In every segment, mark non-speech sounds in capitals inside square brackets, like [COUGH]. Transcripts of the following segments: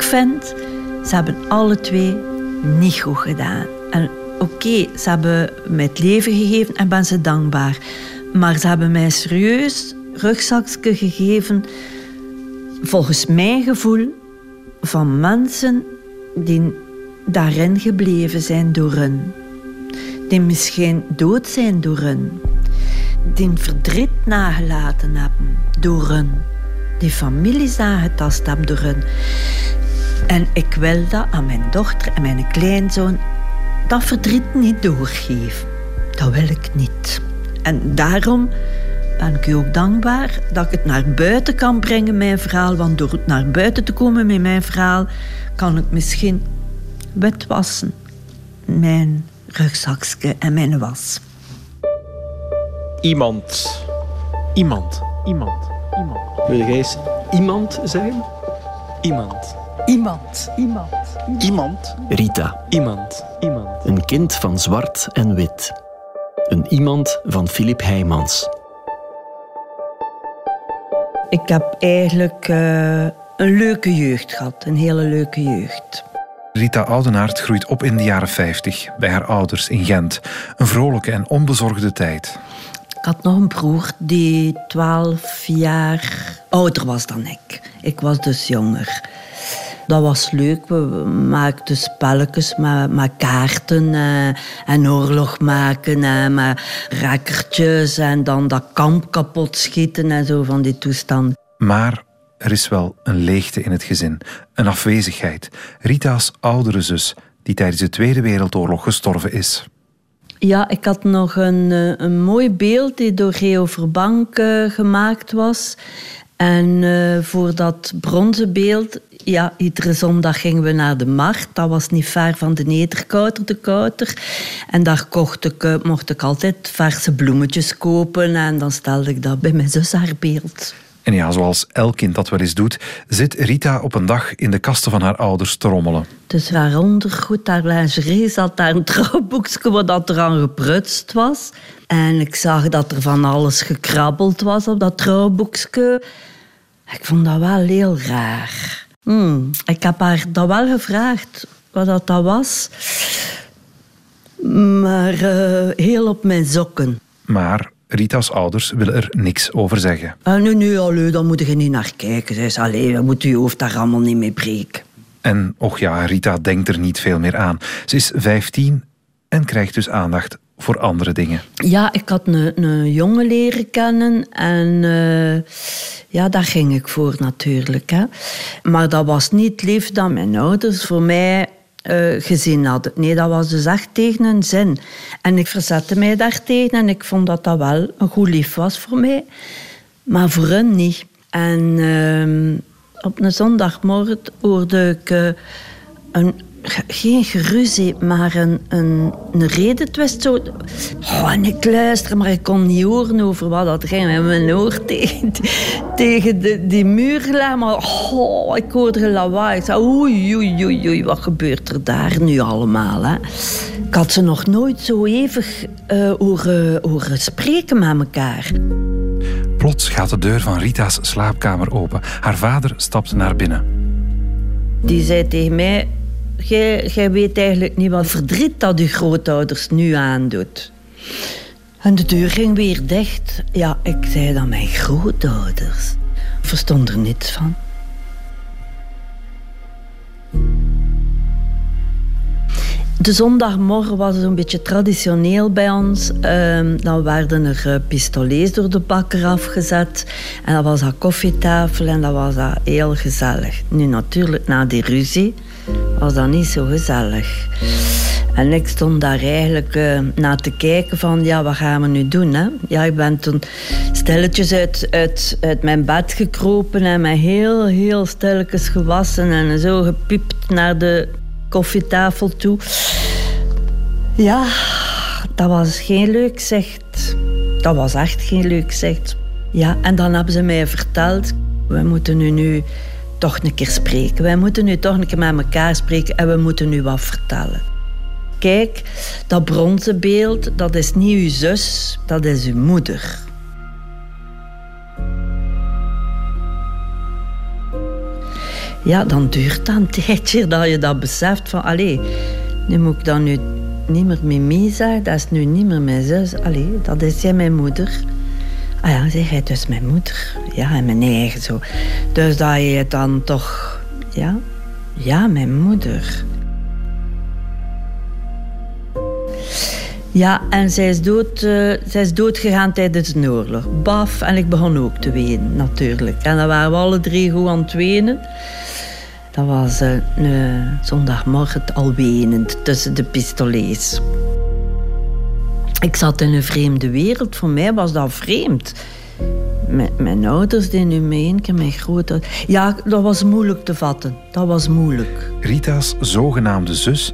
Ik vind, ze hebben alle twee niet goed gedaan. En oké, ze hebben mij het leven gegeven en ben ze dankbaar. Maar ze hebben mij serieus rugzakje gegeven, volgens mijn gevoel, van mensen die daarin gebleven zijn door hun. Die misschien dood zijn door hun. Die verdriet nagelaten hebben door hun. Die families aangetast hebben door hun. En ik wil dat aan mijn dochter en mijn kleinzoon dat verdriet niet doorgeven. Dat wil ik niet. En daarom ben ik u ook dankbaar dat ik het naar buiten kan brengen, mijn verhaal. Want door het naar buiten te komen met mijn verhaal, kan ik misschien witwassen. Mijn rugzakje en mijn was. Iemand. Iemand. Iemand. Iemand. Wil jij eens iemand zijn? Iemand. Iemand. Iemand. Iemand. Rita, Iemand. Iemand. een kind van zwart en wit. Een iemand van Filip Heijmans. Ik heb eigenlijk eh, een leuke jeugd gehad. Een hele leuke jeugd. Rita Oudenaard groeit op in de jaren 50 bij haar ouders in Gent. Een vrolijke en onbezorgde tijd. Ik had nog een broer die twaalf jaar ouder was dan ik. Ik was dus jonger. Dat was leuk. We maakten spelletjes met, met kaarten eh, en oorlog maken en met rakkertjes en dan dat kamp kapot schieten en zo van die toestand. Maar er is wel een leegte in het gezin. Een afwezigheid. Rita's oudere zus, die tijdens de Tweede Wereldoorlog gestorven is. Ja, ik had nog een, eh, een mooi beeld die door Geo Verbank eh, gemaakt was. En eh, voor dat bronzen beeld, ja, iedere zondag gingen we naar de markt. Dat was niet ver van de Nederkouter, de Kouter. En daar kocht ik, eh, mocht ik altijd verse bloemetjes kopen. En dan stelde ik dat bij mijn zus haar beeld. En ja, zoals elk kind dat wel eens doet, zit Rita op een dag in de kasten van haar ouders te rommelen. Dus haar ondergoed, haar lingerie, zat daar een trouwboekje waar dat eraan geprutst was. En ik zag dat er van alles gekrabbeld was op dat trouwboekje. Ik vond dat wel heel raar. Hmm, Ik heb haar dat wel gevraagd, wat dat, dat was. Maar eh, heel op mijn zokken. Maar Rita's ouders willen er niks over zeggen. Ah, nee, nee, allee, daar moet je niet naar kijken. Zei ze, allee, je moet je hoofd daar allemaal niet mee breken. En och ja, Rita denkt er niet veel meer aan. Ze is 15 en krijgt dus aandacht voor andere dingen. Ja, ik had een, een jongen leren kennen en eh, ja, daar ging ik voor natuurlijk. Hè. Maar dat was niet lief dat mijn ouders voor mij eh, gezien hadden. Nee, dat was dus echt tegen een zin. En ik verzette mij daartegen en ik vond dat dat wel een goed lief was voor mij. Maar voor hen niet. En ehm, op een zondagmorgen hoorde ik eh, een, geen geruzie, maar een, een, een redetwist. Zo. Oh, en ik luisterde, maar ik kon niet horen over wat dat ging. Met mijn oor tegen, tegen de, die muur gelegd. Maar oh, ik hoorde lawaai. Ik zei, oei, oei, oei, oei, wat gebeurt er daar nu allemaal? Hè? Ik had ze nog nooit zo eh horen, horen spreken met elkaar. Plots gaat de deur van Rita's slaapkamer open. Haar vader stapt naar binnen. Die zei tegen mij... Jij jij weet eigenlijk niet wat verdriet dat je grootouders nu aandoet. En de deur ging weer dicht. Ja, ik zei dan mijn grootouders. Verstond er niets van. De zondagmorgen was een beetje traditioneel bij ons. Ehm, dan werden er eh, pistolets door de bakker afgezet. En dat was dat koffietafel en dat was dat heel gezellig. Nu natuurlijk, na die ruzie was dat niet zo gezellig. En ik stond daar eigenlijk eh, naar te kijken van, ja, wat gaan we nu doen? Hè? Ja, ik ben toen stilletjes uit, uit, uit mijn bed gekropen en mij heel, heel stilletjes gewassen en zo gepiept naar de koffietafel toe. Ja, dat was geen leuk zicht. Dat was echt geen leuk zicht. Ja, en dan hebben ze mij verteld, we moeten nu, nu toch een keer spreken. Wij moeten nu toch een keer met elkaar spreken en we moeten nu wat vertellen. Kijk, dat bronzen beeld, dat is niet uw zus, dat is uw moeder. ja, dan duurt dat een tijdje dat je dat beseft van, allee, nu moet ik dan nu niet meer mee zijn, dat is nu niet meer mijn zus. Allee, dat is jij mijn moeder. Ah ja, zeg hij, dus mijn moeder. Ja, en mijn eigen zo. Dus dat je dan toch, ja, ja, mijn moeder. Ja, en zij is, dood, uh, zij is doodgegaan tijdens de oorlog. Baf, en ik begon ook te wenen, natuurlijk. En dan waren we alle drie goed aan het wenen. Dat was uh, een zondagmorgen al wenend tussen de pistolets. Ik zat in een vreemde wereld. Voor mij was dat vreemd. Mijn, mijn ouders deden nu een keer mijn grootouders. Ja, dat was moeilijk te vatten. Dat was moeilijk. Rita's zogenaamde zus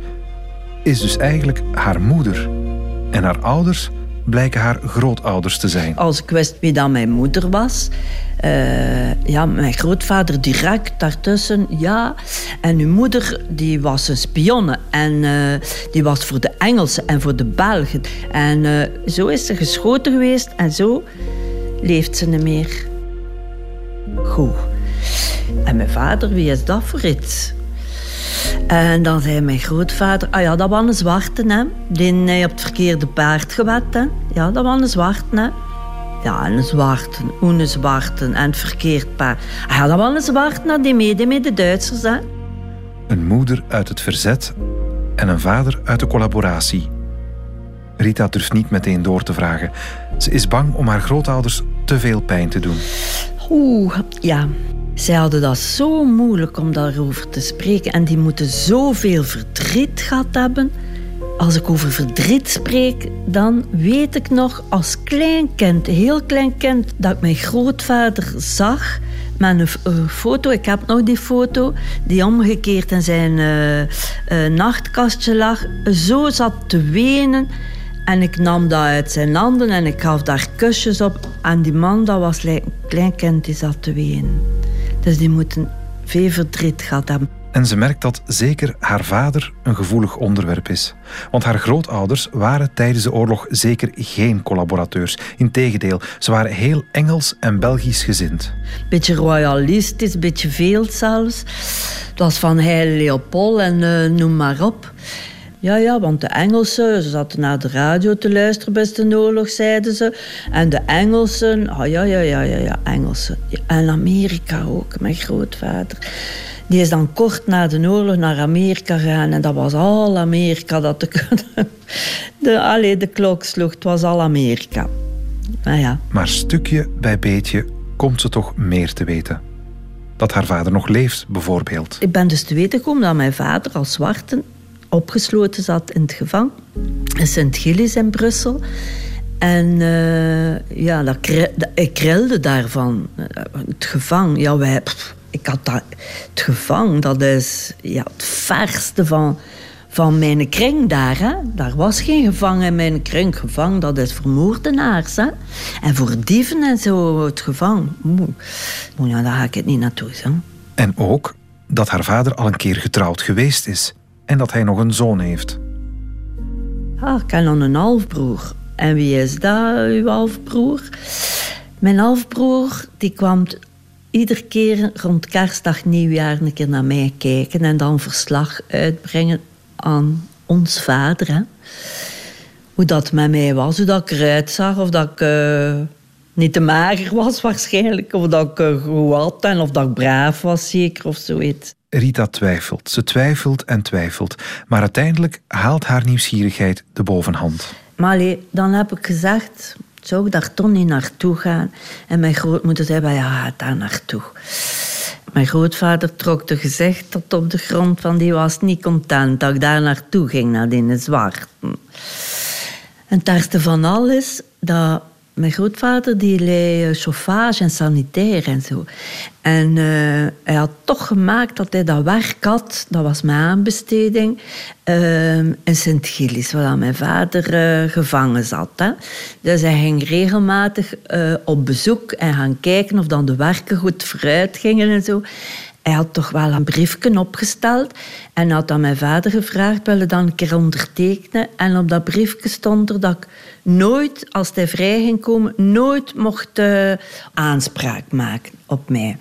is dus eigenlijk haar moeder. En haar ouders blijken haar grootouders te zijn. Als ik wist wie dan mijn moeder was... Uh, ja, mijn grootvader direct daartussen, ja. En uw moeder, die was een spionne. En uh, die was voor de Engelsen en voor de Belgen. En uh, zo is ze geschoten geweest en zo leeft ze niet meer. Goed. En mijn vader, wie is dat voor iets? En dan zei mijn grootvader, ah ja, dat was een zwarte, hè. Die hij op het verkeerde paard gewet, hè. Ja, dat was een zwarte, hè. Ja, een zwarte, een zwarte en het verkeerd paard. Ah ja, dat was een zwarte, die mede met de Duitsers, hè. Een moeder uit het verzet en een vader uit de collaboratie. Rita durft niet meteen door te vragen. Ze is bang om haar grootouders te veel pijn te doen. Oeh, ja. Zij hadden dat zo moeilijk om daarover te spreken en die moeten zoveel verdriet gehad hebben. Als ik over verdriet spreek, dan weet ik nog als klein kind, heel klein kind, dat ik mijn grootvader zag met een foto. Ik heb nog die foto, die omgekeerd in zijn uh, uh, nachtkastje lag. Zo zat te wenen. En ik nam dat uit zijn handen en ik gaf daar kusjes op. En die man, dat was een klein kind, die zat te wenen. Dus die moeten veel verdriet gehad hebben. En ze merkt dat zeker haar vader een gevoelig onderwerp is. Want haar grootouders waren tijdens de oorlog zeker geen collaborateurs. Integendeel, ze waren heel Engels en Belgisch gezind. Beetje royalistisch, beetje veel zelfs. Dat was van Heil Leopold en uh, noem maar op. Ja, ja, want de Engelsen, ze zaten naar de radio te luisteren bij de oorlog, zeiden ze. En de Engelsen, oh ja, ja, ja, ja, ja Engelsen. En Amerika ook, mijn grootvader. Die is dan kort na de oorlog naar Amerika gegaan. En dat was al Amerika. Dat de, [LAUGHS] de, allee, de klok sloeg. Het was al Amerika. Nou ja. Maar stukje bij beetje komt ze toch meer te weten. Dat haar vader nog leeft, bijvoorbeeld. Ik ben dus te weten gekomen dat mijn vader als zwarte opgesloten zat in het gevang. In Sint-Gilles in Brussel. En uh, ja, dat, ik krilde daarvan. Het gevang, ja, wij, ik had dat, het gevang, dat is ja, het verste van, van mijn kring daar. Hè. Daar was geen gevangen in mijn kring. Gevang, dat is voor moordenaars. Hè. En voor dieven en zo, het gevang. Moe. Ja, daar ga ik het niet naartoe. Hè. En ook dat haar vader al een keer getrouwd geweest is. En dat hij nog een zoon heeft. Ah, ik heb nog een halfbroer. En wie is dat, uw halfbroer? Mijn halfbroer die kwam iedere keer rond kerstdag, nieuwjaar een keer naar mij kijken en dan verslag uitbrengen aan ons vader. Hoe dat met mij was, hoe dat ik eruit zag, of dat ik uh, niet te mager was waarschijnlijk, of dat ik uh, goed had en of dat ik braaf was zeker of zoiets. Rita twijfelt. Ze twijfelt en twijfelt. Maar uiteindelijk haalt haar nieuwsgierigheid de bovenhand. Maar dan heb ik gezegd, zou ik daar toch niet naartoe gaan? En mijn grootmoeder zei, ja, ga daar naartoe. Mijn grootvader trok de gezicht tot op de grond, van die was niet content dat ik daar naartoe ging, naar die zwart. En het ergste van alles, dat mijn grootvader die leed eh, chauffage en sanitair en zo. En uh, hij had toch gemaakt dat hij dat werk had, dat was mijn aanbesteding, uh, in Sint-Gilles, waar mijn vader uh, gevangen zat. Hè. Dus hij ging regelmatig op bezoek en gaan kijken of dan de werken goed vooruit gingen en zo hij had toch wel een briefje opgesteld en had aan mijn vader gevraagd, wil je dan een keer ondertekenen? En op dat briefje stond er dat ik nooit, als hij vrij ging komen, nooit mocht uh, aanspraak maken op mij.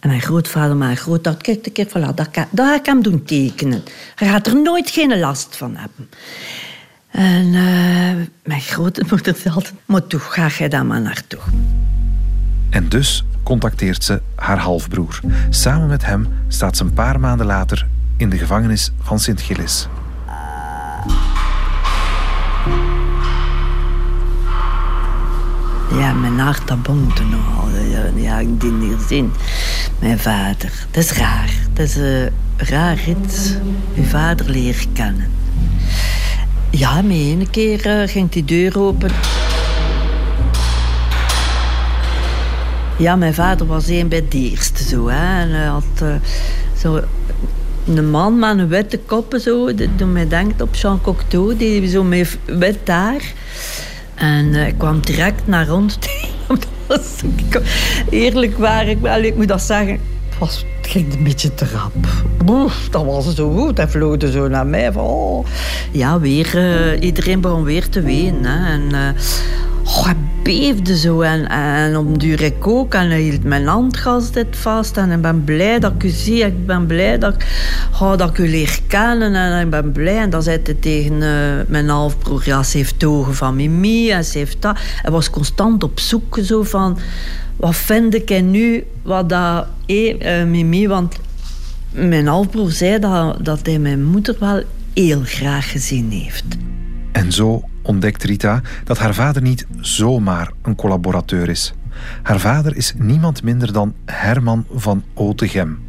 En mijn grootvader, mijn grootvader, kijk, kijk, voilà, dat, kan, dat ga ik hem doen tekenen. Hij gaat er nooit geen last van hebben. En uh, mijn grootmoeder zei altijd, maar toe, ga jij daar maar naartoe. En dus contacteert ze haar halfbroer. Samen met hem staat ze een paar maanden later in de gevangenis van Sint-Gilles. Ja, mijn hart dat bonkte nogal. Ja, ik die hier zien. Mijn vader. Dat is raar. Dat is raar rit. Uw vader leren kennen. Ja, met ene keer uh, ging die deur open. Ja, mijn vader was een bij de eerste zo. Hè. En hij had uh, zo een man met een witte koppen zo. Dat mij denkt op Jean Cocteau. Die zo met wit haar. En uh, ik kwam direct naar ons. [LAUGHS] Eerlijk waar, ik, ik moet dat zeggen. Het, was, het ging een beetje te rap. Boef, dat was zo goed. Hij vloog zo naar mij. Van, oh. Ja, weer, iedereen begon weer te wenen. Hè. En, oh, hij beefde zo. En, en op duur ik ook. En hij hield mijn handgas dit vast. En ik ben blij dat ik u zie. Ik ben blij dat ik, oh, dat ik u leer kennen. En ik ben blij. En dan zei hij tegen uh, mijn halfbroer... Ja, ze heeft ogen van Mimi. En ze heeft dat. Hij was constant op zoek zo van... Wat vind ik nu wat dat... Eh, Mimi, want mijn halfbroer zei dat, dat hij mijn moeder wel heel graag gezien heeft. En zo ontdekt Rita dat haar vader niet zomaar een collaborateur is. Haar vader is niemand minder dan Herman van Otegem.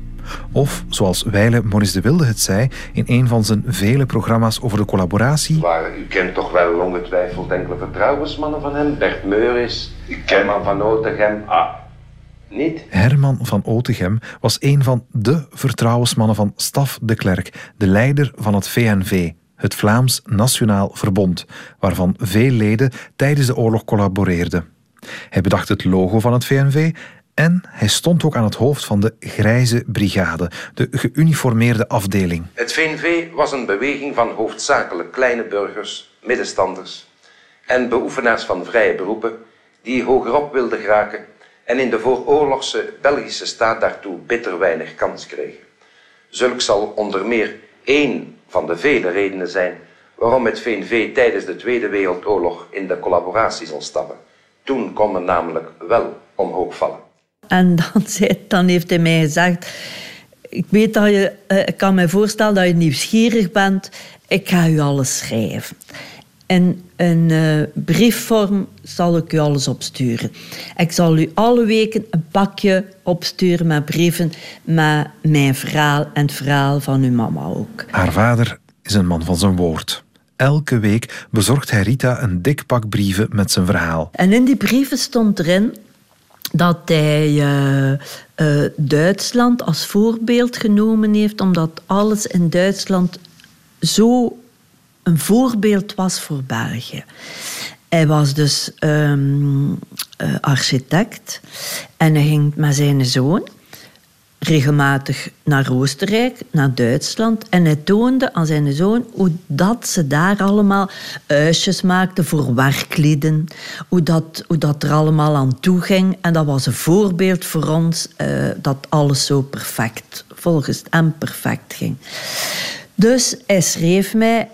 Of, zoals Weile Maurice de Wilde het zei in een van zijn vele programma's over de collaboratie... Waar, u kent toch wel ongetwijfeld enkele vertrouwensmannen van hem? Bert Meuris, Herman van Otegem... Ah, niet? Herman van Otegem was een van de vertrouwensmannen van Staf de Klerk, de leider van het VNV, het Vlaams Nationaal Verbond, waarvan veel leden tijdens de oorlog collaboreerden. Hij bedacht het logo van het VNV en hij stond ook aan het hoofd van de Grijze Brigade, de geuniformeerde afdeling. Het VNV was een beweging van hoofdzakelijk kleine burgers, middenstanders en beoefenaars van vrije beroepen die hogerop wilden geraken en in de vooroorlogse Belgische staat daartoe bitter weinig kans kregen. Zulk zal onder meer één van de vele redenen zijn waarom het VNV tijdens de Tweede Wereldoorlog in de collaboratie zal stappen. Toen kon men namelijk wel omhoog vallen. En dan, [LAUGHS] zei, dan heeft hij mij gezegd... Ik weet dat je... Eh, ik kan me voorstellen dat je nieuwsgierig bent. Ik ga u alles schrijven. In een uh, briefvorm zal ik u alles opsturen. Ik zal u alle weken een pakje opsturen met brieven met mijn verhaal en het verhaal van uw mama ook. Haar vader is een man van zijn woord. Elke week bezorgt hij Rita een dik pak brieven met zijn verhaal. En in die brieven stond erin dat hij uh, uh, Duitsland als voorbeeld genomen heeft, omdat alles in Duitsland zo een voorbeeld was voor België. Hij was dus um, uh, architect en hij ging met zijn zoon regelmatig naar Oostenrijk, naar Duitsland. En hij toonde aan zijn zoon hoe dat ze daar allemaal huisjes maakten voor werklieden. Hoe dat, hoe dat er allemaal aan toe ging. En dat was een voorbeeld voor ons uh, dat alles zo perfect, volgens hem perfect ging. Dus hij schreef mij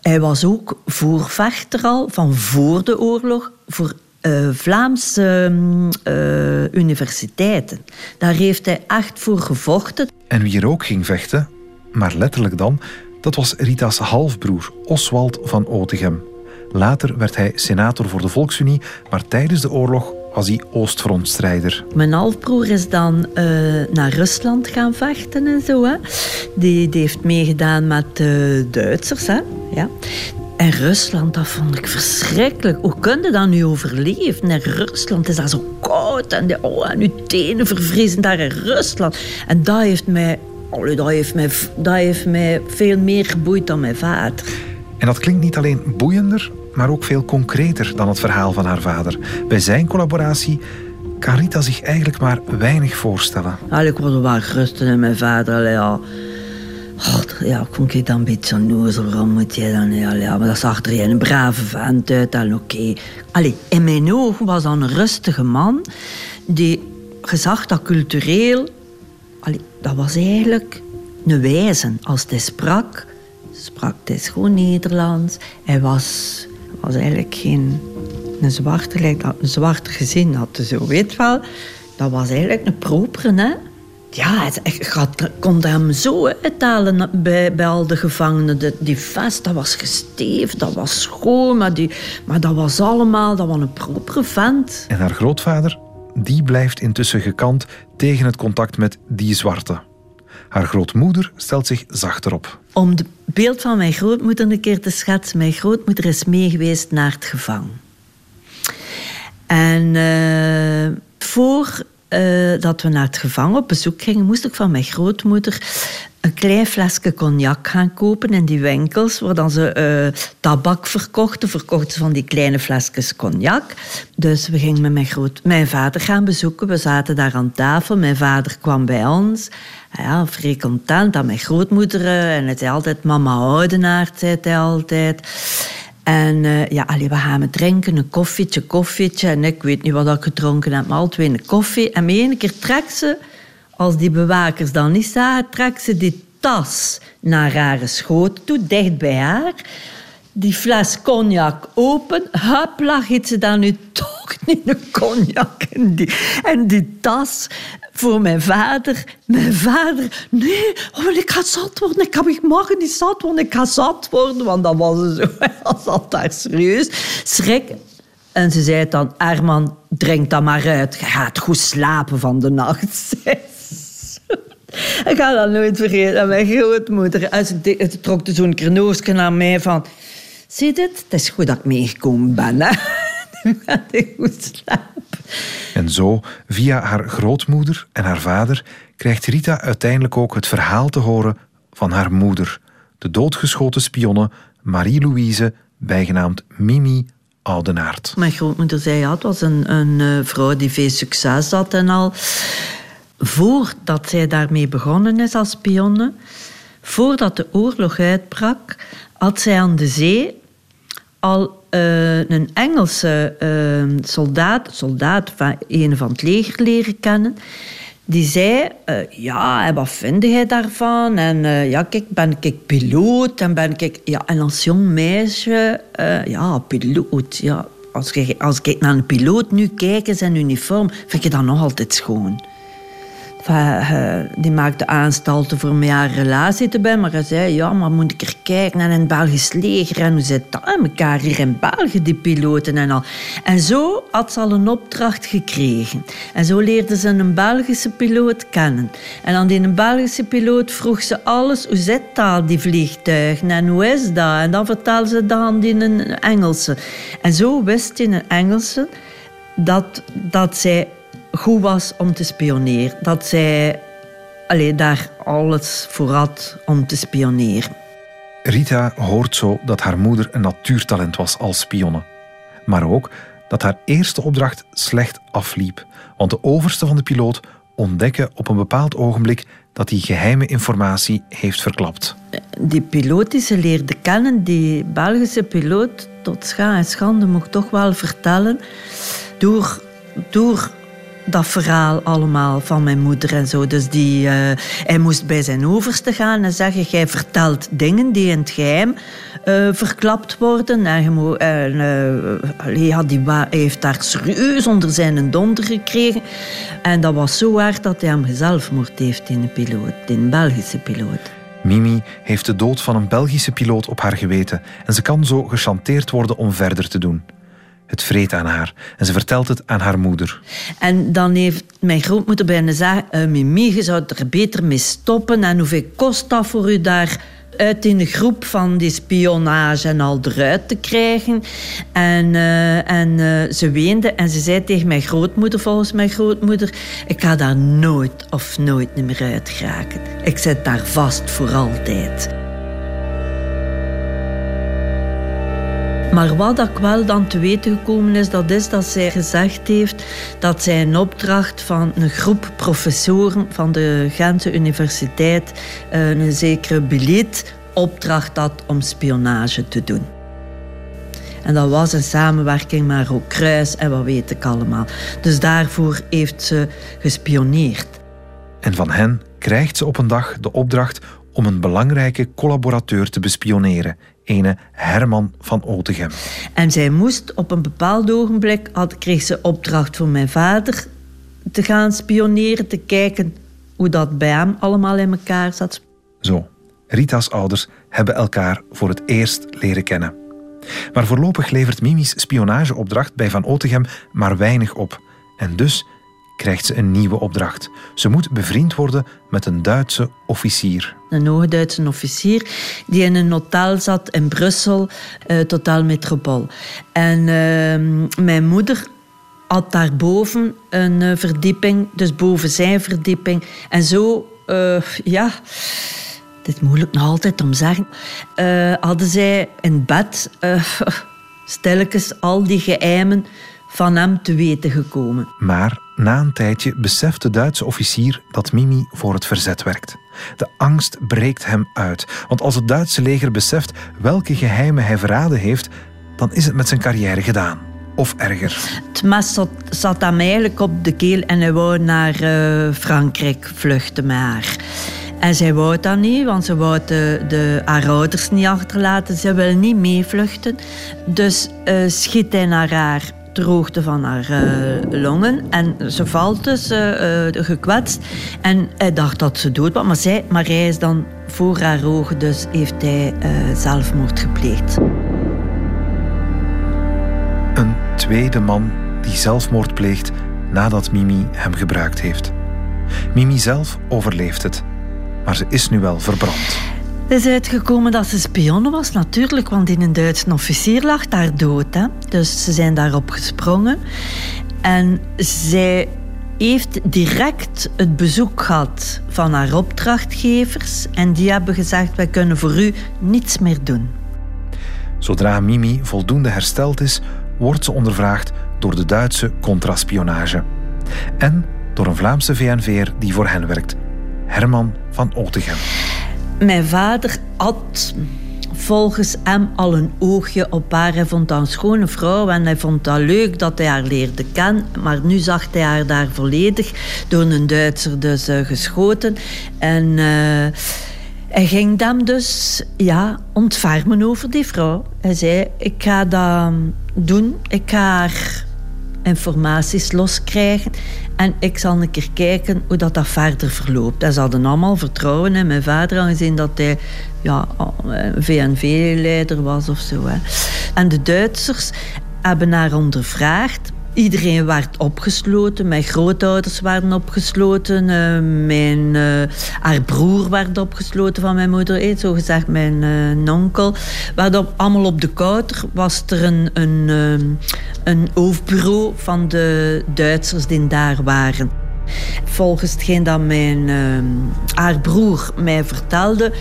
hij was ook voorvechter al, van voor de oorlog, voor uh, Vlaamse uh, universiteiten. Daar heeft hij echt voor gevochten. En wie er ook ging vechten, maar letterlijk dan, dat was Rita's halfbroer, Oswald van Otegem. Later werd hij senator voor de Volksunie, maar tijdens de oorlog was hij Oostfrontstrijder. Mijn halfbroer is dan uh, naar Rusland gaan vechten en zo. Hè. Die, die heeft meegedaan met de Duitsers. Hè. Ja. En Rusland, dat vond ik verschrikkelijk. Hoe kun je dat nu overleven? In Rusland is dat zo koud en, de, oh, en je tenen vervriezen daar in Rusland. En dat heeft mij, oh, dat heeft mij, dat heeft mij veel meer geboeid dan mijn vader. En dat klinkt niet alleen boeiender, maar ook veel concreter dan het verhaal van haar vader. Bij zijn collaboratie kan Rita zich eigenlijk maar weinig voorstellen. Eigenlijk was wel rusten en mijn vader. Allee, ja. Ja, kon ik dan een beetje waarom moet je dan... Ja, maar dat zag er een brave vent uit, dan oké. Okay. in mijn ogen was dat een rustige man die je zag dat cultureel, dat was eigenlijk een wijze. Als hij sprak, sprak hij gewoon Nederlands. Hij was, was eigenlijk geen een zwarte, dat een zwarte gezin had. Zo weet wel, dat was eigenlijk een propere, hè. Ja, ik kon hem zo uithalen bij, bij al de gevangenen. De, die vest, dat was gesteefd, dat was schoon, maar, die, maar dat was allemaal, dat was een propere vent. En haar grootvader, die blijft intussen gekant tegen het contact met die zwarte. Haar grootmoeder stelt zich zachter op. Om het beeld van mijn grootmoeder een keer te schetsen. Mijn grootmoeder is meegeweest naar het gevangen. En uh, voor uh, dat we naar het gevangen op bezoek gingen, moest ik van mijn grootmoeder een klein flesje cognac gaan kopen in die winkels waar dan ze uh, tabak verkochten. Verkochten van die kleine flesjes cognac. Dus we gingen met mijn, groot, mijn vader gaan bezoeken. We zaten daar aan tafel. Mijn vader kwam bij ons. Ja, vrij content dat mijn grootmoeder... Uh, en het zei altijd mama oudenaard, zei altijd. En uh, ja, we gaan met drinken, een koffietje, koffietje. En ik weet niet wat ik gedronken heb, maar twee een koffie. En met één keer trekt ze, als die bewakers dan niet zagen, trekt ze die tas naar haar schoot toe, dicht bij haar. Die fles cognac open, hupla, giet ze dan nu toch [LAUGHS] niet een cognac die, en die tas voor mijn vader. Mijn vader, nee, oh, ik ga zat worden. Ik, kan, mag niet zat worden, ik ga zat worden. Want dat was zo, [LAUGHS] hij zat daar serieus. Schrik. En ze zei dan, Arman, drink dan maar uit. Je gaat goed slapen van de nacht. [LAUGHS] ik ga dat nooit vergeten. En mijn grootmoeder, ze trok zo'n krenoosje naar mij van... Zie dit? Het is goed dat ik meegekomen ben. Hè? [LAUGHS] nu gaat ik goed slapen. En zo, via haar grootmoeder en haar vader, krijgt Rita uiteindelijk ook het verhaal te horen van haar moeder, de doodgeschoten spionne Marie-Louise, bijgenaamd Mimi Oudenaard. Mijn grootmoeder zei ja, het was een, een uh, vrouw die veel succes had en al. Voordat zij daarmee begonnen is als spionne, voordat de oorlog uitbrak, had zij aan de zee al uh, een Engelse uh, soldaat, soldaat van een van het leger leren kennen. Die zei, uh, ja, wat vind jij daarvan? En ja, kijk, ben ik piloot? En ben ik... Ja, en als jong meisje, ja, piloot, ja. Als, je, als ik naar een piloot nu kijk in zijn uniform, vind je dat nog altijd schoon. Die maakte aanstalten voor mij een relatie te bij, maar hij zei, ja, maar moet ik er kijken naar een Belgisch leger en hoe zit dat aan elkaar hier in België, die piloten en al. En zo had ze al een opdracht gekregen. En zo leerde ze een Belgische piloot kennen. En aan die Belgische piloot vroeg ze alles, hoe zit dat, die vliegtuigen, en hoe is dat? En dan vertelde ze dat aan die Engelse. En zo wist die Engelse dat, dat zij goed was om te spioneren. Dat zij alleen daar alles voor had om te spioneren. Rita hoort zo dat haar moeder een natuurtalent was als spionne. Maar ook dat haar eerste opdracht slecht afliep. Want de overste van de piloot ontdekken op een bepaald ogenblik dat hij geheime informatie heeft verklapt. Die piloot die ze leerde kennen, die Belgische piloot, tot scha en schande mocht toch wel vertellen, door, door dat verhaal allemaal van mijn moeder en zo. Dus die, uh, hij moest bij zijn overste gaan en zeggen: Jij vertelt dingen die in het geheim uh, verklapt worden. En, uh, ja, die heeft daar serieus onder zijn donder gekregen. En dat was zo hard dat hij hem gezelfmoord heeft in een piloot, in een Belgische piloot. Mimi heeft de dood van een Belgische piloot op haar geweten en ze kan zo gechanteerd worden om verder te doen. Het vreet aan haar en ze vertelt het aan haar moeder. En dan heeft mijn grootmoeder bijna gezegd... Uh, Mimi, je zou er beter mee stoppen. En hoeveel kost dat voor u daar uit in de groep van die spionage en al eruit te krijgen. En, uh, en uh, ze weende en ze zei tegen mijn grootmoeder, volgens mijn grootmoeder... Ik ga daar nooit of nooit meer uit geraken. Ik zit daar vast voor altijd. Maar wat ik wel dan te weten gekomen is, dat is dat zij gezegd heeft dat zij een opdracht van een groep professoren van de Gentse Universiteit, eh, een zekere Billet, opdracht had om spionage te doen. En dat was een samenwerking met ook Kruis en wat weet ik allemaal. Dus daarvoor heeft ze gespioneerd. En van hen krijgt ze op een dag de opdracht om een belangrijke collaborateur te bespioneren, ene Herman van Otegem. En zij moest op een bepaald ogenblik, had, kreeg ze opdracht voor mijn vader te gaan spioneren, te kijken hoe dat bij hem allemaal in elkaar zat. Zo, Rita's ouders hebben elkaar voor het eerst leren kennen. Maar voorlopig levert Mimi's spionageopdracht bij Van Otegem maar weinig op. En dus krijgt ze een nieuwe opdracht. Ze moet bevriend worden met een Duitse officier. Een hoogduitse officier die in een hotel zat in Brussel, uh, Total Metropol. En uh, mijn moeder had daarboven een uh, verdieping, dus boven zijn verdieping. En zo, uh, ja, dit is moeilijk nog altijd om te zeggen, uh, hadden zij in bed [LAUGHS] stilletjes al die geheimen van hem te weten gekomen. Maar na een tijdje beseft de Duitse officier dat Mimi voor het verzet werkt. De angst breekt hem uit, want als het Duitse leger beseft welke geheimen hij verraden heeft, dan is het met zijn carrière gedaan. Of erger. Het mes zat, zat hem op de keel en hij wou naar uh, Frankrijk vluchten met. En zij wou dat niet, want ze wou de, de, haar ouders niet achterlaten. Ze wil niet meevluchten. Dus uh, schiet hij naar haar droogte van haar uh, longen. En ze valt dus uh, uh, gekwetst. En hij dacht dat ze dood was. Maar, zij, maar hij is dan voor haar ogen, dus heeft hij zelfmoord gepleegd. Een tweede man die zelfmoord pleegt nadat Mimi hem gebruikt heeft. Mimi zelf overleeft het, maar ze is nu wel verbrand. Het is uitgekomen dat ze spionne was, natuurlijk, want in een Duitse officier lag daar dood. Hè? Dus ze zijn daarop gesprongen. En zij heeft direct het bezoek gehad van haar opdrachtgevers. En die hebben gezegd: wij kunnen voor u niets meer doen. Zodra Mimi voldoende hersteld is, wordt ze ondervraagd door de Duitse contraspionage. En door een Vlaamse VNV'er die voor hen werkt, Herman van Otegem. Mijn vader had volgens hem al een oogje op haar. Hij vond haar een schone vrouw en hij vond dat leuk dat hij haar leerde kennen. Maar nu zag hij haar daar volledig door een Duitser dus uh, geschoten. En uh, hij ging hem dus ja, ontfermen over die vrouw. Hij zei, ik ga dat doen. Ik ga haar informaties loskrijgen. En ik zal een keer kijken hoe dat, dat verder verloopt. En ze hadden allemaal vertrouwen in mijn vader, aangezien dat hij ja, een VNV-leider was of zo. Hè. En de Duitsers hebben haar ondervraagd. Iedereen werd opgesloten. Mijn grootouders waren opgesloten. Uh, mijn, uh, haar broer werd opgesloten van mijn moeder. Eh, zo gezegd, mijn uh, onkel. Werd allemaal op de kouter was er een, een, een hoofdbureau van de Duitsers die daar waren. Volgens hetgeen dat mijn, uh, haar broer mij vertelde,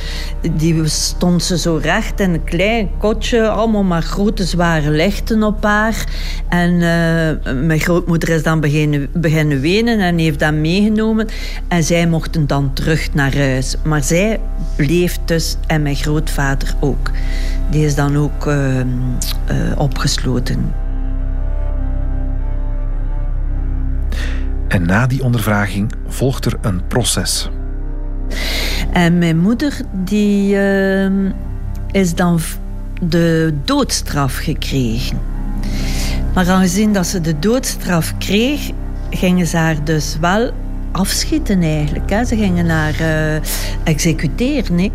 die stond ze zo recht in een klein kotje, allemaal maar grote zware lichten op haar. En uh, mijn grootmoeder is dan beginnen, beginnen wenen en heeft dat meegenomen. En zij mochten dan terug naar huis. Maar zij bleef dus en mijn grootvader ook. Die is dan ook uh, opgesloten. En na die ondervraging volgt er een proces. En mijn moeder die, uh, is dan de doodstraf gekregen. Maar aangezien dat ze de doodstraf kreeg, gingen ze haar dus wel afschieten eigenlijk. Hè. Ze gingen haar uh, executeren. Hè.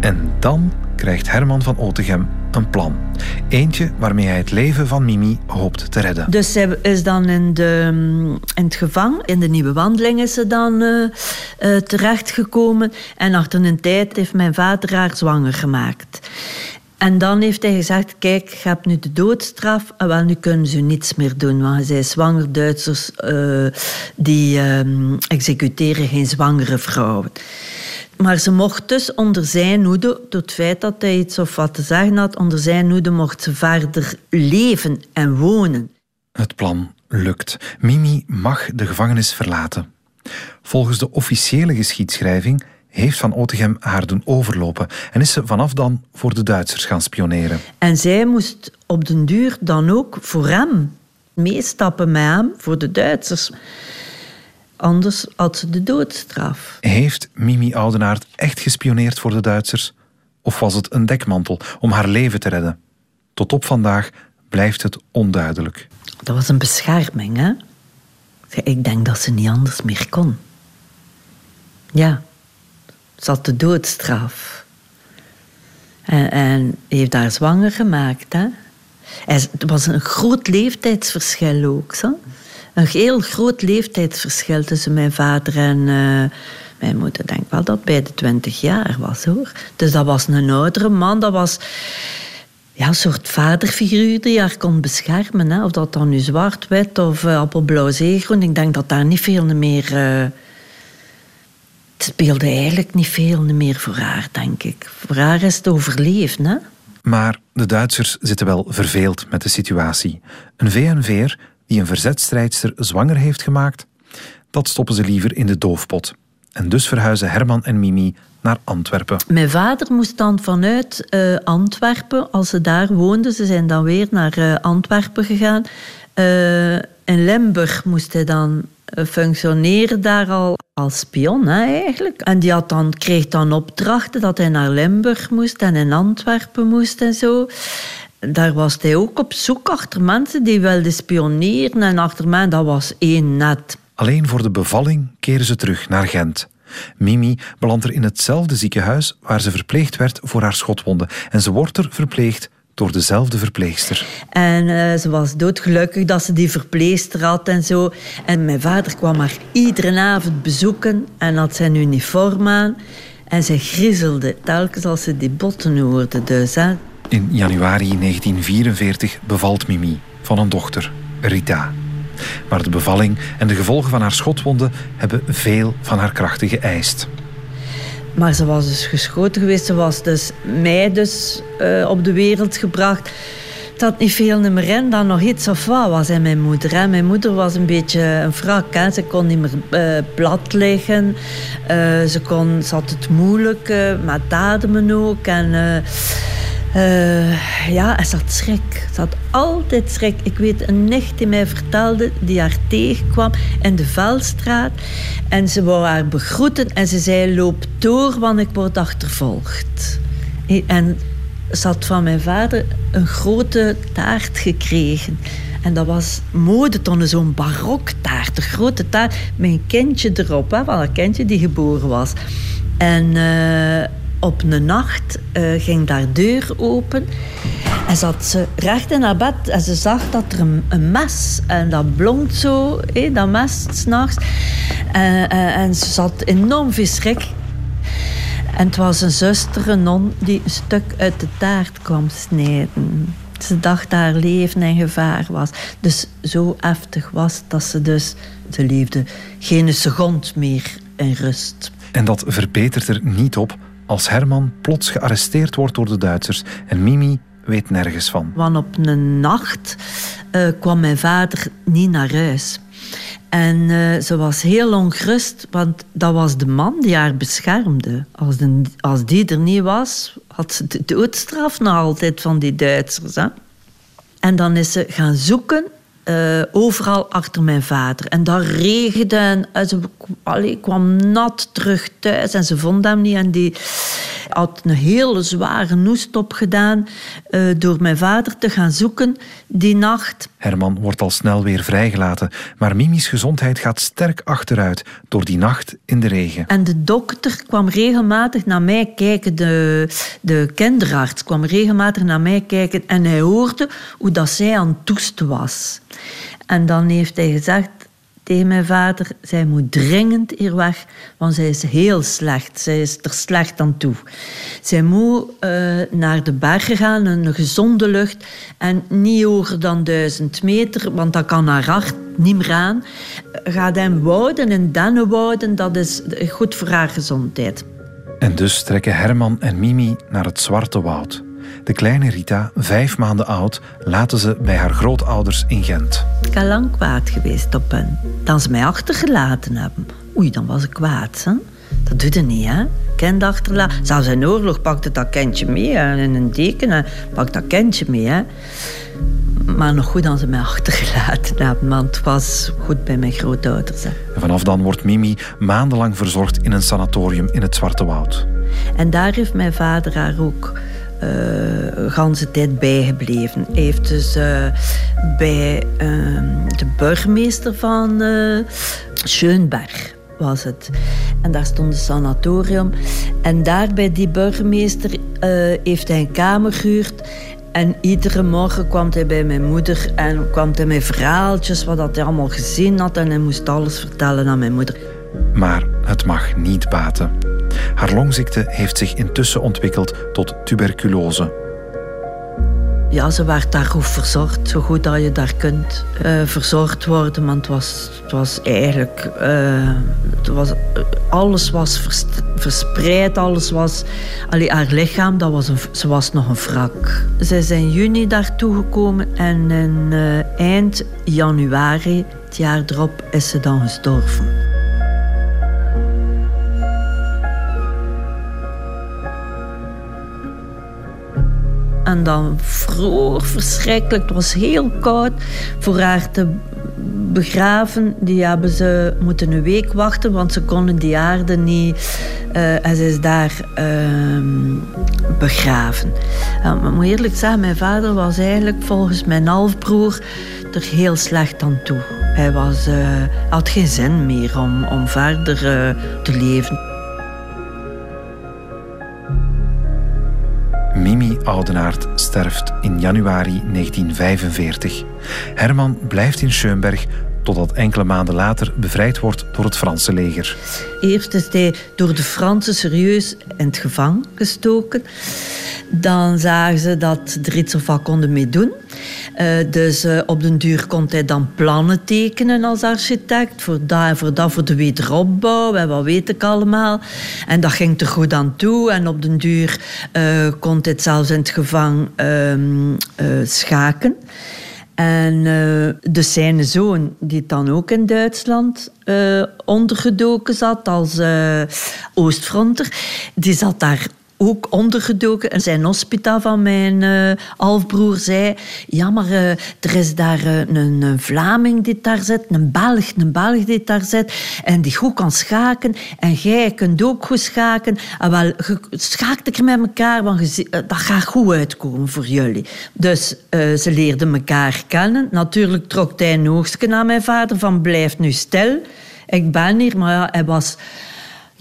En dan krijgt Herman van Otegem een plan. Eentje waarmee hij het leven van Mimi hoopt te redden. Dus zij is dan in, de, in het gevangen. In de nieuwe wandeling is ze dan uh, uh, terechtgekomen. En achter een tijd heeft mijn vader haar zwanger gemaakt. En dan heeft hij gezegd, kijk, je hebt nu de doodstraf. En wel, nu kunnen ze niets meer doen. Want zij zwanger Duitsers uh, die executeren geen zwangere vrouwen. Maar ze mocht dus onder zijn hoede, door het feit dat hij iets of wat te zeggen had, onder zijn hoede mocht ze verder leven en wonen. Het plan lukt. Mimi mag de gevangenis verlaten. Volgens de officiële geschiedschrijving heeft Van Otegem haar doen overlopen en is ze vanaf dan voor de Duitsers gaan spioneren. En zij moest op den duur dan ook voor hem meestappen met hem voor de Duitsers. Anders had ze de doodstraf. Heeft Mimi Oudenaard echt gespioneerd voor de Duitsers? Of was het een dekmantel om haar leven te redden? Tot op vandaag blijft het onduidelijk. Dat was een bescherming, hè? Ik denk dat ze niet anders meer kon. Ja, ze had de doodstraf. En, en heeft haar zwanger gemaakt, hè? Het was een groot leeftijdsverschil ook, zo. Een heel groot leeftijdsverschil tussen mijn vader en uh, mijn moeder. Denk wel dat bij de twintig jaar was, hoor. Dus dat was een oudere man, dat was ja, een soort vaderfiguur die haar kon beschermen. Hè. Of dat dan nu zwart, wit of uh, appelblauw, zeegroen. Ik denk dat daar niet veel meer... Uh, het speelde eigenlijk niet veel meer voor haar, denk ik. Voor haar is het overleefd, hè. Maar de Duitsers zitten wel verveeld met de situatie. Een VNV'er die een verzetstrijdster zwanger heeft gemaakt, dat stoppen ze liever in de doofpot. En dus verhuizen Herman en Mimi naar Antwerpen. Mijn vader moest dan vanuit uh, Antwerpen, als ze daar woonden, ze zijn dan weer naar uh, Antwerpen gegaan. Uh, in Limburg moest hij dan functioneren daar al als spion eigenlijk. En die had dan, kreeg dan opdrachten dat hij naar Limburg moest en in Antwerpen moest en zo. Daar was hij ook op zoek achter mensen die wilden spioneren. En achter mij, dat was één net. Alleen voor de bevalling keren ze terug naar Gent. Mimi belandt er in hetzelfde ziekenhuis waar ze verpleegd werd voor haar schotwonden. En ze wordt er verpleegd door dezelfde verpleegster. En uh, ze was doodgelukkig dat ze die verpleegster had en zo. En mijn vader kwam haar iedere avond bezoeken en had zijn uniform aan. En ze griezelde telkens als ze die botten hoorde. Dus, hè. In januari 1944 bevalt Mimi van een dochter, Rita. Maar de bevalling en de gevolgen van haar schotwonden hebben veel van haar krachten geëist. Maar ze was dus geschoten geweest. Ze was dus mij dus uh, op de wereld gebracht. Had niet veel meer in dan nog iets of wat was in mijn moeder. Mijn moeder was een beetje een wrak. Ze kon niet meer uh, plat liggen. Uh, ze, kon, ze had het moeilijk met ademen ook. En uh, ja, ze had schrik. Ze had altijd schrik. Ik weet een nicht die mij vertelde, die haar tegenkwam in de Velstraat. En ze wou haar begroeten en ze zei, loop door, want ik word achtervolgd. En ze had van mijn vader een grote taart gekregen. En dat was modetonnen, zo'n baroktaart, een grote taart met een kindje erop, hè, van een kindje die geboren was. En... Uh, op een nacht uh, ging daar deur open en zat ze recht in haar bed en ze zag dat er een, mes en dat blonkt zo, hé, dat mes s'nachts. En, en, en ze zat enorm veel schrik. En het was een zuster, een non, die een stuk uit de taart kwam snijden. Ze dacht dat haar leven in gevaar was. Dus zo heftig was dat ze dus... Ze leefde geen seconde meer in rust. En dat verbetert er niet op als Herman plots gearresteerd wordt door de Duitsers en Mimi weet nergens van. Want op een nacht uh, kwam mijn vader niet naar huis. En uh, ze was heel ongerust, want dat was de man die haar beschermde. Als, als die er niet was, had ze de doodstraf nog altijd van die Duitsers. Hè? En dan is ze gaan zoeken uh, overal achter mijn vader. En dat regende en ze allee, kwam nat terug thuis en ze vond hem niet. En die had een hele zware noestop gedaan uh, door mijn vader te gaan zoeken die nacht. Herman wordt al snel weer vrijgelaten, maar Mimi's gezondheid gaat sterk achteruit door die nacht in de regen. En de dokter kwam regelmatig naar mij kijken, de, de kinderarts kwam regelmatig naar mij kijken en hij hoorde hoe dat zij aan het toesten was. En dan heeft hij gezegd tegen mijn vader: zij moet dringend hier weg, want zij is heel slecht. Zij is er slecht aan toe. Zij moet uh, naar de bergen gaan, een gezonde lucht en niet hoger dan duizend meter, want dat kan haar hart niet meer aan. Gaat hem wouden en dennenwouden, dat is goed voor haar gezondheid. En dus trekken Herman en Mimi naar het Zwarte Woud. De kleine Rita, vijf maanden oud, laten ze bij haar grootouders in Gent. Ik ben lang kwaad geweest op hen. Dan ze mij achtergelaten hebben. Oei, dan was ik kwaad. Hè? Dat doet hij niet, hè? Kind achterlaten. Zelfs in oorlog pakte dat kindje mee. En in een deken en pakt dat kindje mee, hè? Maar nog goed dat ze mij achtergelaten hebben, want het was goed bij mijn grootouders. Hè. En vanaf dan wordt Mimi maandenlang verzorgd in een sanatorium in het Zwarte Woud. En daar heeft mijn vader haar ook uh, ganse tijd bijgebleven. Hij heeft dus uh, bij uh, de burgemeester van uh, Schönberg was het. En daar stond een sanatorium. En daar bij die burgemeester heeft hij een kamer gehuurd. En iedere morgen kwam hij bij mijn moeder en kwam hij met verhaaltjes wat hij allemaal gezien had. En hij moest alles vertellen aan mijn moeder. Maar het mag niet baten. Haar longziekte heeft zich intussen ontwikkeld tot tuberculose. Ja, ze werd daar goed verzorgd, zo goed dat je daar kunt uh, verzorgd worden. Want het was, het was eigenlijk... Uh, het was, alles was verspreid, alles was... Allee, haar lichaam, dat was ze was nog een wrak. Zij is in juni daartoe gekomen en in uh, eind januari, het jaar erop, is ze dan gestorven. En dan vroeg, verschrikkelijk. Het was heel koud voor haar te begraven. Die hebben ze moeten een week wachten, want ze konden die aarde niet. Uh, en ze is daar uh, begraven. Maar moet eerlijk zeggen, mijn vader was eigenlijk volgens mijn halfbroer er heel slecht aan toe. Hij was, eh, had geen zin meer om, om verder eh, te leven. Oudenaard sterft in januari 1945. Herman blijft in Schönberg totdat enkele maanden later bevrijd wordt door het Franse leger. Eerst is hij door de Fransen serieus in het gevangen gestoken. Dan zagen ze dat iets of konden mee doen. Uh, dus uh, op den duur kon hij dan plannen tekenen als architect. Voor dat voor dat, voor de wederopbouw en wat weet ik allemaal. En dat ging er goed aan toe. En op den duur uh, kon hij zelfs in het gevangen ehm, schaken. En uh, de zijn zoon, die dan ook in Duitsland ondergedoken zat als Oostfronter, die zat daar ook ondergedoken. En zijn hospita van mijn uh, halfbroer zei... Ja, maar uh, er is daar uh, een, een, Vlaming die daar zit, een Belg, een Belg die daar zit, en die goed kan schaken. En jij kunt ook goed schaken. En wel, schaakt er met elkaar, want dat gaat goed uitkomen voor jullie. Dus ze leerden elkaar kennen. Natuurlijk trok hij een oogstje naar mijn vader van blijf nu stil. Ik ben hier, maar ja, hij was...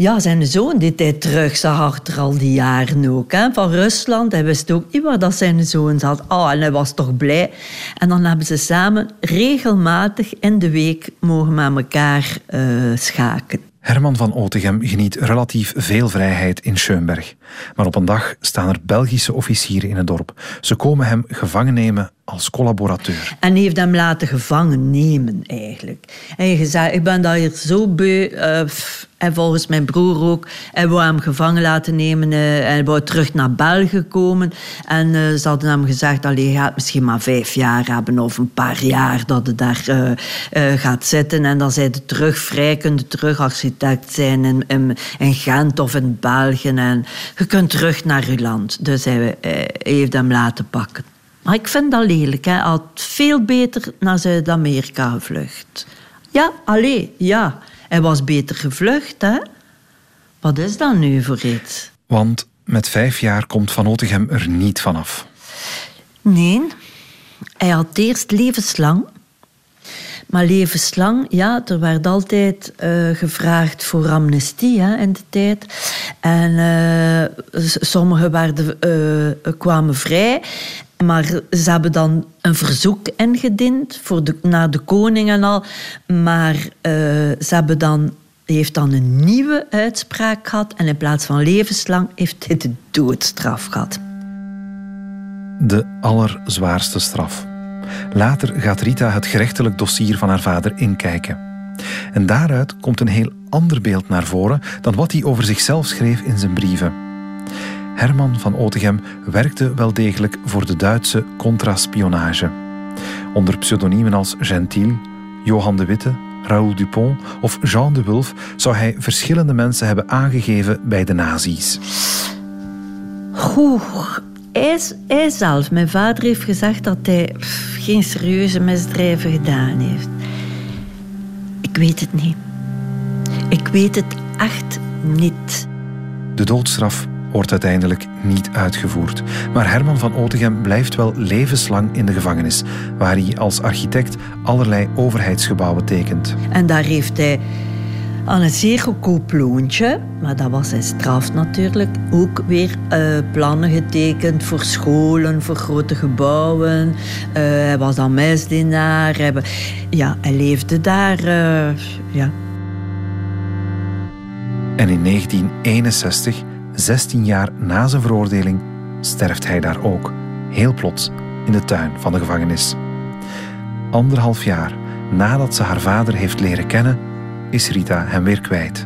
Ja, zijn zoon die hij terug zag achter al die jaren ook. Hè, van Rusland. Hij wist ook niet waar dat zijn zoon zat. Oh, en hij was toch blij. En dan hebben ze samen regelmatig in de week mogen met elkaar uh, schaken. Herman van Otegem geniet relatief veel vrijheid in Schönberg. Maar op een dag staan er Belgische officieren in het dorp. Ze komen hem gevangen nemen als collaborateur. En heeft hem laten gevangen nemen, eigenlijk. En je gezegd, ik ben daar hier zo beu... Uh, en volgens mijn broer ook. Hij wou hem gevangen laten nemen. Uh, hij wou terug naar België komen. En uh, ze hadden hem gezegd, allee, je gaat misschien maar vijf jaar hebben... of een paar jaar dat hij daar gaat zitten. En dan zijn ze terug vrij, kunnen terug architect zijn in, in, in, Gent of in België. En je kunt terug naar je land. Dus hij, hij heeft hem laten pakken. Maar ik vind dat lelijk. Hij had veel beter naar Zuid-Amerika gevlucht. Ja, alleen, ja. Hij was beter gevlucht, hè? Wat is dat nu voor iets? Want met vijf jaar komt Van Otegem er niet vanaf. Nee, hij had eerst levenslang. Maar levenslang, ja, er werd altijd uh, gevraagd voor amnestie hè, in de tijd. En uh, sommigen werden, uh, kwamen vrij. Maar ze hebben dan een verzoek ingediend voor naar de koning en al. Maar ze hebben dan, heeft dan een nieuwe uitspraak gehad. En in plaats van levenslang heeft hij de doodstraf gehad. De allerzwaarste straf. Later gaat Rita het gerechtelijk dossier van haar vader inkijken. En daaruit komt een heel ander beeld naar voren dan wat hij over zichzelf schreef in zijn brieven. Herman van Otegem werkte wel degelijk voor de Duitse contraspionage. Onder pseudoniemen als Gentiel, Johan de Witte Raoul Dupont of Jean de Wulf zou hij verschillende mensen hebben aangegeven bij de nazi's. Oeh, hij, hij zelf, mijn vader heeft gezegd dat hij geen serieuze misdrijven gedaan heeft. Ik weet het niet. Ik weet het echt niet. De doodstraf wordt uiteindelijk niet uitgevoerd. Maar Herman van Otegem blijft wel levenslang in de gevangenis, waar hij als architect allerlei overheidsgebouwen tekent. En daar heeft hij aan een zeer goedkoop loontje, maar dat was zijn straf natuurlijk, ook weer uh, plannen getekend voor scholen, voor grote gebouwen. Uh, hij was dan meisdienaar. Hij, ja, hij leefde daar. Uh, ja. En in 1961 16 jaar na zijn veroordeling sterft hij daar ook, heel plots, in de tuin van de gevangenis. Anderhalf jaar nadat ze haar vader heeft leren kennen, is Rita hem weer kwijt.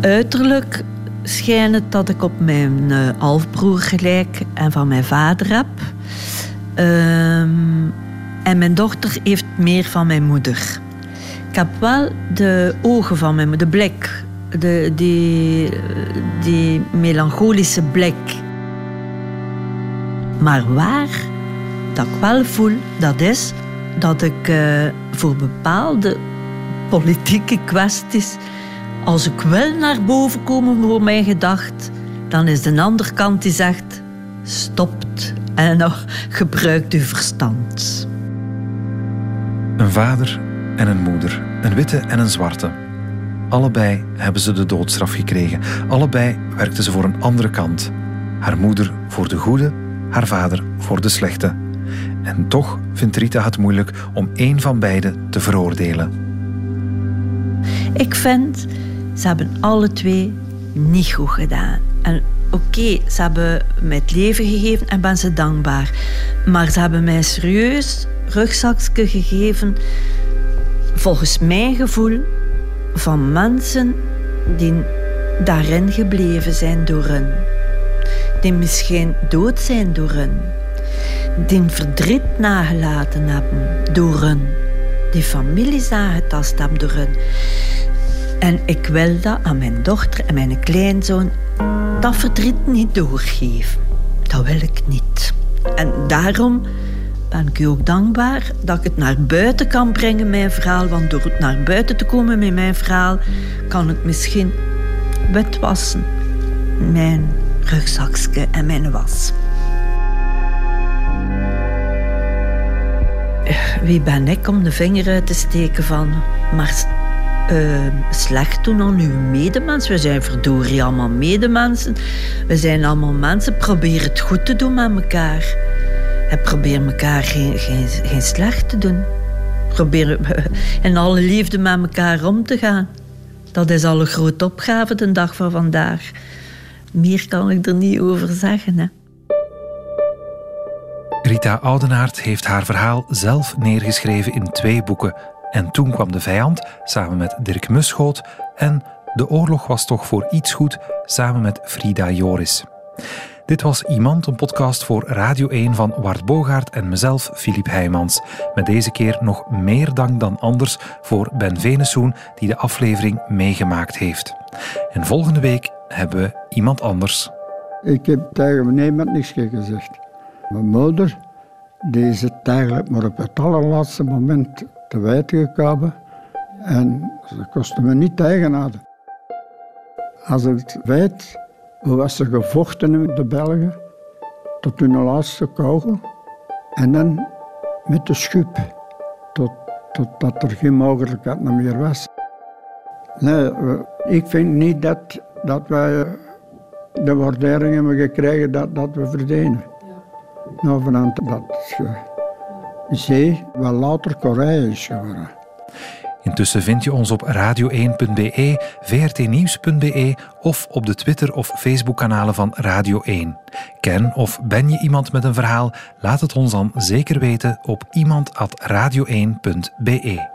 Uiterlijk schijnt het dat ik op mijn uh, halfbroer gelijk en van mijn vader heb. Um, en mijn dochter heeft meer van mijn moeder. Ik heb wel de ogen van mijn moeder, de blik de, die, die melancholische blik. Maar waar dat ik wel voel, dat is dat ik uh, voor bepaalde politieke kwesties, als ik wil naar boven komen voor mijn gedacht, dan is de andere kant die zegt: stopt en nog gebruikt uw verstand. Een vader en een moeder, een witte en een zwarte. Allebei hebben ze de doodstraf gekregen. Allebei werkten ze voor een andere kant. Haar moeder voor de goede, haar vader voor de slechte. En toch vindt Rita het moeilijk om één van beiden te veroordelen. Ik vind, ze hebben alle twee niet goed gedaan. En oké, ze hebben mij het leven gegeven en ben ze dankbaar. Maar ze hebben mij serieus rugzakje gegeven, volgens mijn gevoel, van mensen die daarin gebleven zijn door hun. Die misschien dood zijn door hun. Die verdriet nagelaten hebben door hun. Die families aangetast hebben door hun. En ik wil dat aan mijn dochter en mijn kleinzoon dat verdriet niet doorgeven. Dat wil ik niet. En daarom ben ik u ook dankbaar dat ik het naar buiten kan brengen, mijn verhaal. Want door het naar buiten te komen met mijn verhaal, kan ik misschien witwassen. Mijn rugzakje en mijn was. Wie ben ik om de vinger uit te steken van... Maar uh, slecht doen aan uw medemens. We zijn verdorie allemaal medemensen. We zijn allemaal mensen. Probeer het goed te doen met elkaar. En probeer elkaar geen, geen, geen slecht te doen. Probeer [LAUGHS] in alle liefde met elkaar om te gaan. Dat is al een grote opgave de dag van vandaag. Meer kan ik er niet over zeggen. Hè. Rita Oudenaard heeft haar verhaal zelf neergeschreven in twee boeken. En toen kwam de vijand, samen met Dirk Muschoot. En de oorlog was toch voor iets goed, samen met Frida Joris. Dit was Iemand, een podcast voor Radio 1 van Wart Bogaert en mezelf, Filip Heijmans. Met deze keer nog meer dank dan anders voor Ben Venesoen, die de aflevering meegemaakt heeft. En volgende week hebben we iemand anders. Ik heb tegen niemand niks gezegd. Mijn moeder, die is het eigenlijk maar op het allerlaatste moment te weten gekomen. En ze kostte me niet tegenhouden. Als ik het weet, hoe was er gevochten in de Belgen? Tot hun laatste kogel. En dan met de schub. Tot, totdat er geen mogelijkheid meer was. Nee, ik vind niet dat, dat wij de waardering hebben gekregen dat, dat we verdienen. Nou, vanuit dat zee wel later Korea is geworden. Intussen vind je ons op radio1.be, vrtnieuws.be of op de Twitter- of Facebook-kanalen van Radio 1. Ken of ben je iemand met een verhaal? Laat het ons dan zeker weten op iemand.radio1.be.